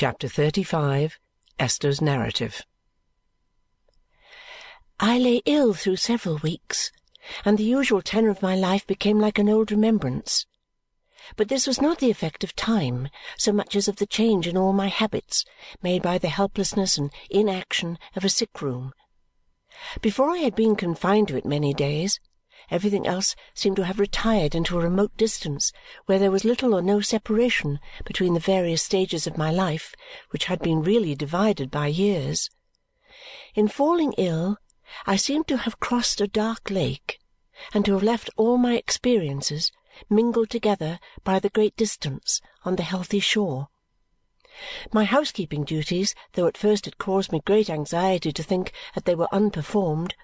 Chapter 35 Esther's Narrative I lay ill through several weeks, and the usual tenor of my life became like an old remembrance. But this was not the effect of time so much as of the change in all my habits made by the helplessness and inaction of a sick room. Before I had been confined to it many days, everything else seemed to have retired into a remote distance where there was little or no separation between the various stages of my life, which had been really divided by years. In falling ill, I seemed to have crossed a dark lake and to have left all my experiences mingled together by the great distance on the healthy shore. My housekeeping duties, though at first it caused me great anxiety to think that they were unperformed,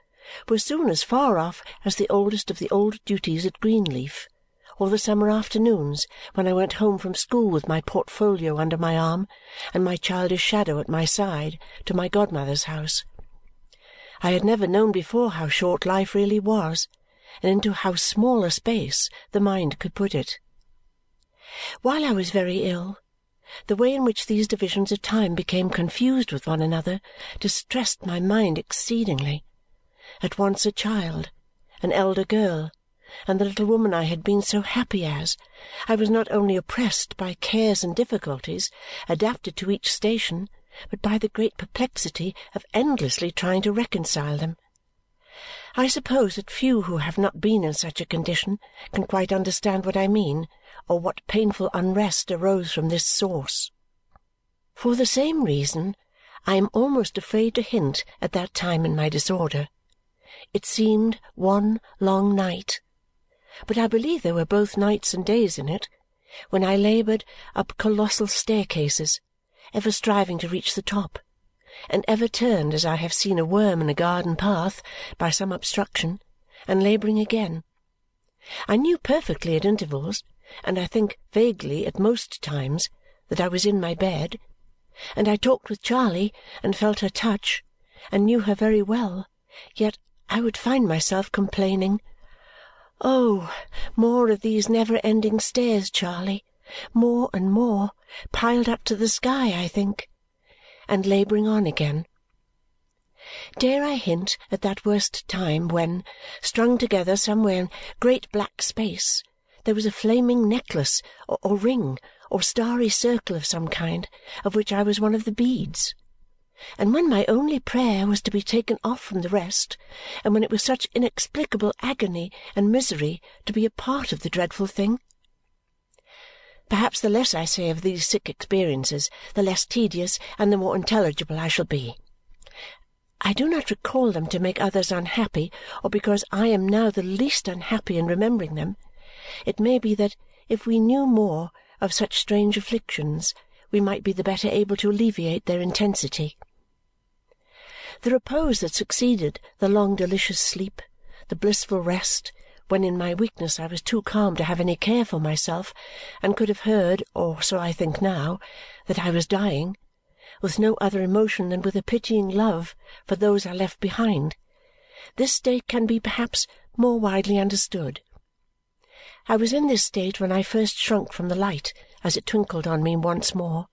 were soon as far off as the oldest of the old duties at Greenleaf, or the summer afternoons when I went home from school with my portfolio under my arm and my childish shadow at my side to my godmother's house. I had never known before how short life really was and into how small a space the mind could put it. While I was very ill, the way in which these divisions of time became confused with one another distressed my mind exceedingly. At once a child, an elder girl, and the little woman I had been so happy as, I was not only oppressed by cares and difficulties adapted to each station, but by the great perplexity of endlessly trying to reconcile them. I suppose that few who have not been in such a condition can quite understand what I mean or what painful unrest arose from this source. For the same reason, I am almost afraid to hint at that time in my disorder. It seemed one long night, but I believe there were both nights and days in it, when I laboured up colossal staircases, ever striving to reach the top and ever turned as I have seen a worm in a garden path by some obstruction, and labouring again. I knew perfectly at intervals, and I think vaguely at most times, that I was in my bed, and I talked with Charley and felt her touch, and knew her very well, yet I would find myself complaining, "Oh, more of these never-ending stairs, Charley! More and more, piled up to the sky, I think!" and labouring on again. Dare I hint at that worst time when, strung together somewhere in great black space, there was a flaming necklace or ring or starry circle of some kind, of which I was one of the beads? And when my only prayer was to be taken off from the rest, and when it was such inexplicable agony and misery to be a part of the dreadful thing? Perhaps the less I say of these sick experiences, the less tedious and the more intelligible I shall be. I do not recall them to make others unhappy or because I am now the least unhappy in remembering them. It may be that if we knew more of such strange afflictions, we might be the better able to alleviate their intensity. The repose that succeeded the long delicious sleep, the blissful rest, when in my weakness I was too calm to have any care for myself and could have heard, or so I think now, that I was dying, with no other emotion than with a pitying love for those I left behind, this state can be perhaps more widely understood. I was in this state when I first shrunk from the light as it twinkled on me once more,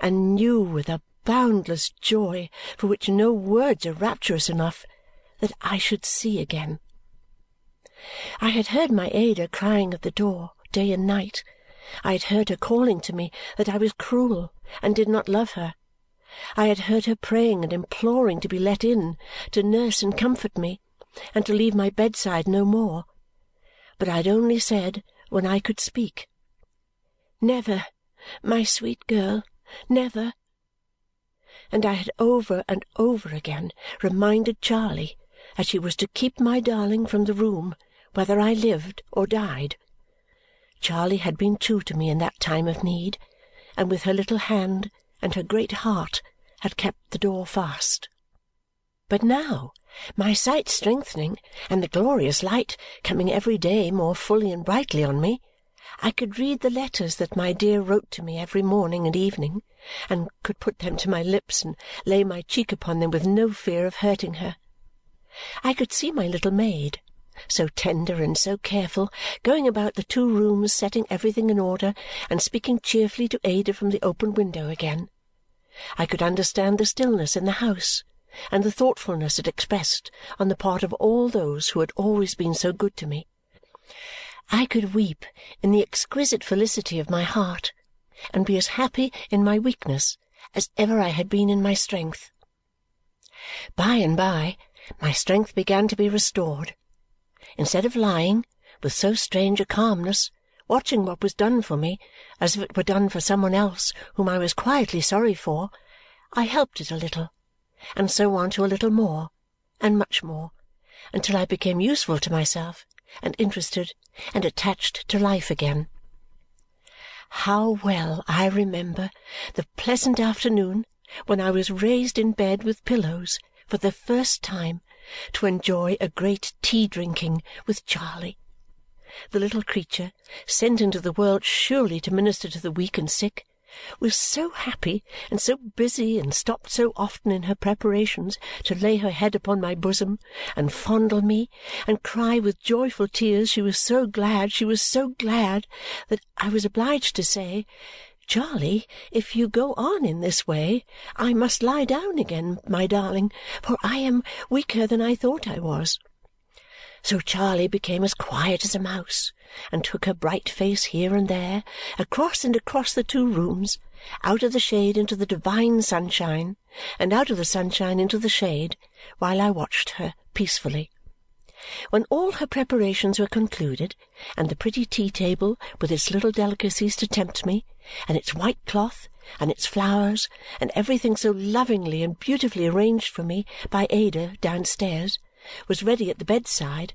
and knew with a boundless joy for which no words are rapturous enough that I should see again. I had heard my Ada crying at the door day and night. I had heard her calling to me that I was cruel and did not love her. I had heard her praying and imploring to be let in, to nurse and comfort me, and to leave my bedside no more. But I had only said, when I could speak, "Never, my sweet girl, never!" And I had over and over again reminded Charley that she was to keep my darling from the room whether I lived or died. Charley had been true to me in that time of need, and with her little hand and her great heart had kept the door fast. But now, my sight strengthening and the glorious light coming every day more fully and brightly on me, I could read the letters that my dear wrote to me every morning and evening, and could put them to my lips and lay my cheek upon them with no fear of hurting her. I could see my little maid, so tender and so careful, going about the two rooms setting everything in order and speaking cheerfully to Ada from the open window again. I could understand the stillness in the house and the thoughtfulness it expressed on the part of all those who had always been so good to me. I could weep in the exquisite felicity of my heart and be as happy in my weakness as ever I had been in my strength. By and by my strength began to be restored. Instead of lying, with so strange a calmness, watching what was done for me as if it were done for some one else whom I was quietly sorry for, I helped it a little, and so on to a little more, and much more, until I became useful to myself, and interested, and attached to life again. How well I remember the pleasant afternoon when I was raised in bed with pillows for the first time to enjoy a great tea-drinking with Charley the little creature, sent into the world surely to minister to the weak and sick, was so happy and so busy and stopped so often in her preparations to lay her head upon my bosom and fondle me and cry with joyful tears she was so glad, she was so glad, that I was obliged to say, Charley, if you go on in this way, I must lie down again, my darling, for I am weaker than I thought I was. So Charley became as quiet as a mouse and took her bright face here and there, across and across the two rooms, out of the shade into the divine sunshine, and out of the sunshine into the shade, while I watched her peacefully. When all her preparations were concluded, and the pretty tea-table with its little delicacies to tempt me, and its white cloth, and its flowers, and everything so lovingly and beautifully arranged for me by Ada downstairs, was ready at the bedside,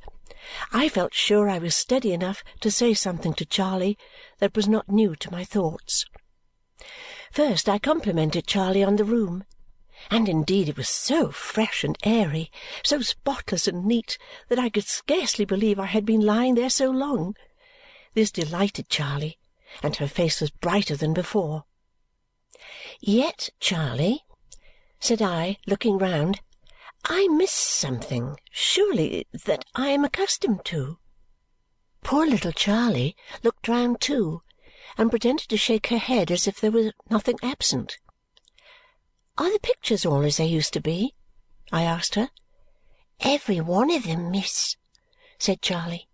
I felt sure I was steady enough to say something to Charley that was not new to my thoughts. First I complimented Charley on the room, and indeed it was so fresh and airy, so spotless and neat, that I could scarcely believe I had been lying there so long. This delighted Charley, and her face was brighter than before. "Yet, Charley," said I, looking round. I miss something, surely, that I am accustomed to. Poor little Charley looked round too and pretended to shake her head as if there were nothing absent. Are the pictures all as they used to be? I asked her. Every one of them, miss, said Charley.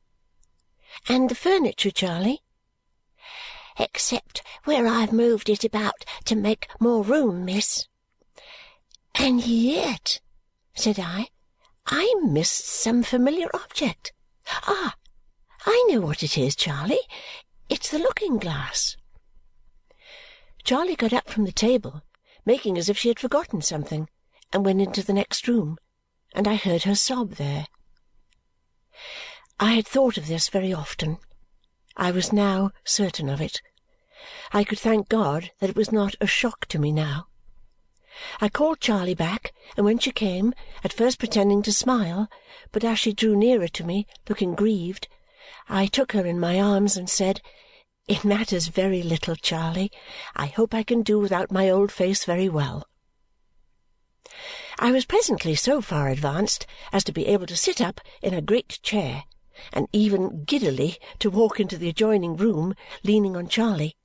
And the furniture, Charley? Except where I've moved it about to make more room, miss. And yet said I. I miss some familiar object. Ah! I know what it is, Charley. It's the looking-glass. Charley got up from the table, making as if she had forgotten something, and went into the next room, and I heard her sob there. I had thought of this very often. I was now certain of it. I could thank God that it was not a shock to me now. I called Charley back, and when she came, at first pretending to smile, but as she drew nearer to me, looking grieved, I took her in my arms and said, "It matters very little, Charley. I hope I can do without my old face very well." I was presently so far advanced as to be able to sit up in a great chair and even giddily to walk into the adjoining room, leaning on Charley.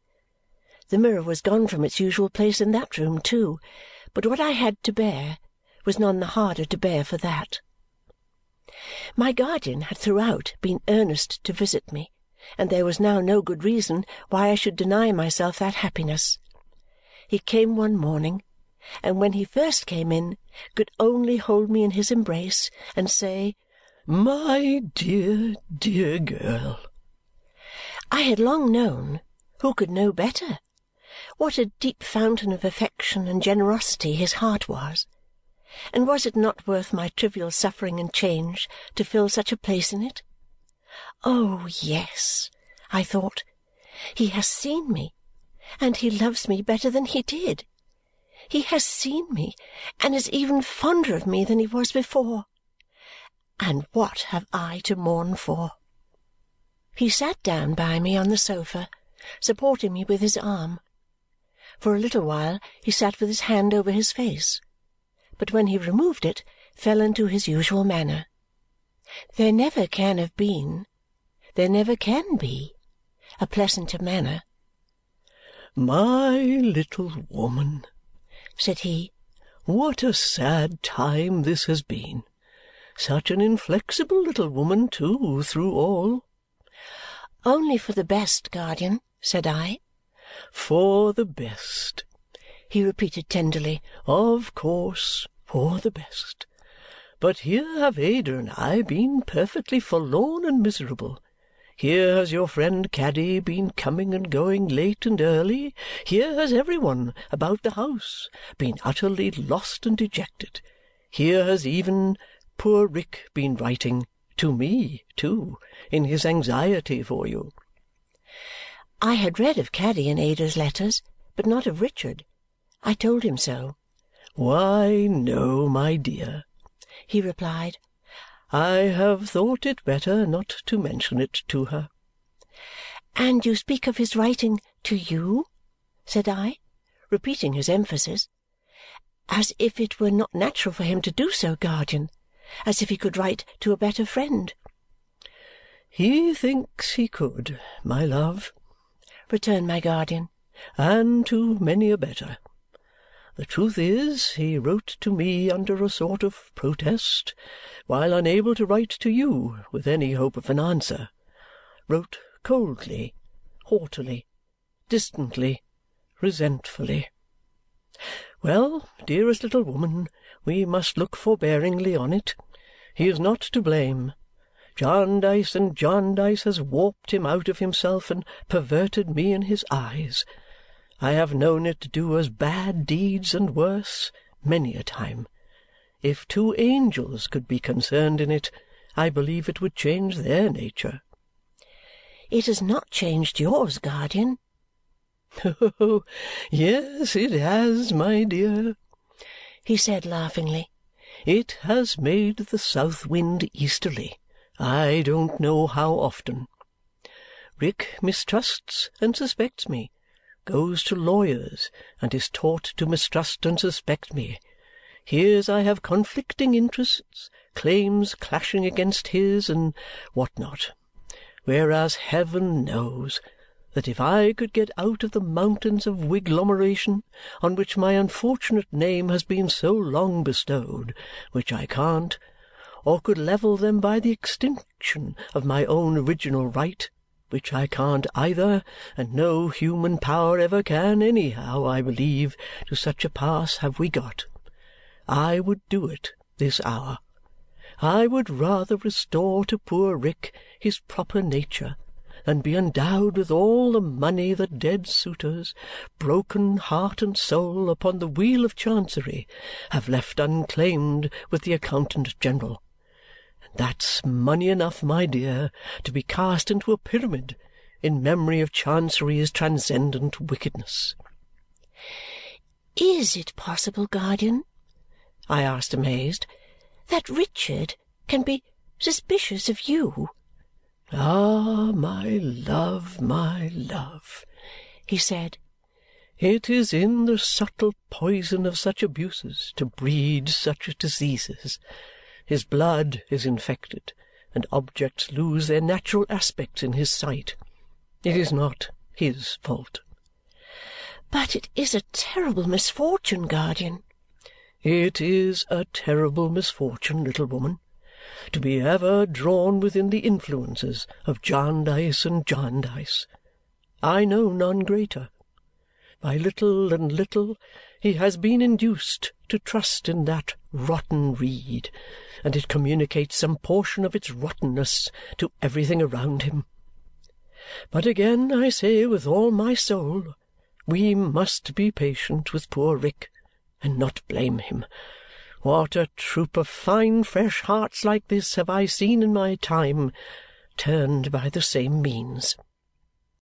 The mirror was gone from its usual place in that room too but what I had to bear was none the harder to bear for that. My guardian had throughout been earnest to visit me, and there was now no good reason why I should deny myself that happiness. He came one morning, and when he first came in, could only hold me in his embrace and say, "My dear, dear girl!" I had long known who could know better what a deep fountain of affection and generosity his heart was, and was it not worth my trivial suffering and change to fill such a place in it? Oh, yes, I thought, he has seen me, and he loves me better than he did. He has seen me, and is even fonder of me than he was before. And what have I to mourn for? He sat down by me on the sofa, supporting me with his arm for a little while he sat with his hand over his face, but when he removed it, fell into his usual manner. There never can have been, there never can be, a pleasanter manner. "My little woman," said he. What a sad time this has been! Such an inflexible little woman, too, through all!" "Only for the best, guardian," said I. "For the best," he repeated tenderly. "Of course, for the best. But here have Ada and I been perfectly forlorn and miserable. Here has your friend Caddy been coming and going late and early. Here has every one about the house been utterly lost and dejected. Here has even poor Rick been writing to me, too, in his anxiety for you." I had read of Caddy in Ada's letters, but not of Richard. I told him so. "Why, no, my dear," he replied. "I have thought it better not to mention it to her." "And you speak of his writing to you?" said I, repeating his emphasis. "As if it were not natural for him to do so, guardian as if he could write to a better friend." "He thinks he could, my love," returned my guardian, "and to many a better. The truth is, he wrote to me under a sort of protest, while unable to write to you with any hope of an answer. Wrote coldly, haughtily, distantly, resentfully. Well, dearest little woman, we must look forbearingly on it. He is not to blame. Jarndyce and Jarndyce has warped him out of himself and perverted me in his eyes. I have known it do as bad deeds and worse many a time. If two angels could be concerned in it, I believe it would change their nature." "It has not changed yours, guardian." "Oh, yes, it has, my dear he said laughingly. "It has made the south wind easterly, I don't know how often. Rick mistrusts and suspects me, goes to lawyers, and is taught to mistrust and suspect me. Hears I have conflicting interests, claims clashing against his, and what not. Whereas heaven knows that if I could get out of the mountains of wiglomeration on which my unfortunate name has been so long bestowed which I can't or could level them by the extinction of my own original right which I can't either, and no human power ever can anyhow, I believe, to such a pass have we got. I would do it this hour. I would rather restore to poor Rick his proper nature than be endowed with all the money that dead suitors, broken heart and soul upon the wheel of Chancery, have left unclaimed with the Accountant General. And that's money enough, my dear, to be cast into a pyramid in memory of Chancery's transcendent wickedness." "Is it possible, guardian," I asked, amazed, "that Richard can be suspicious of you?" "Ah, my love, my love," he said, "it is in the subtle poison of such abuses to breed such diseases. His blood is infected, and objects lose their natural aspects in his sight. It is not his fault." "But it is a terrible misfortune, guardian." "It is a terrible misfortune, little woman to be ever drawn within the influences of Jarndyce and Jarndyce. I know none greater. By little and little he has been induced to trust in that rotten reed, and it communicates some portion of its rottenness to everything around him. But again I say with all my soul, we must be patient with poor Rick and not blame him. What a troop of fine fresh hearts like this have I seen in my time, turned by the same means!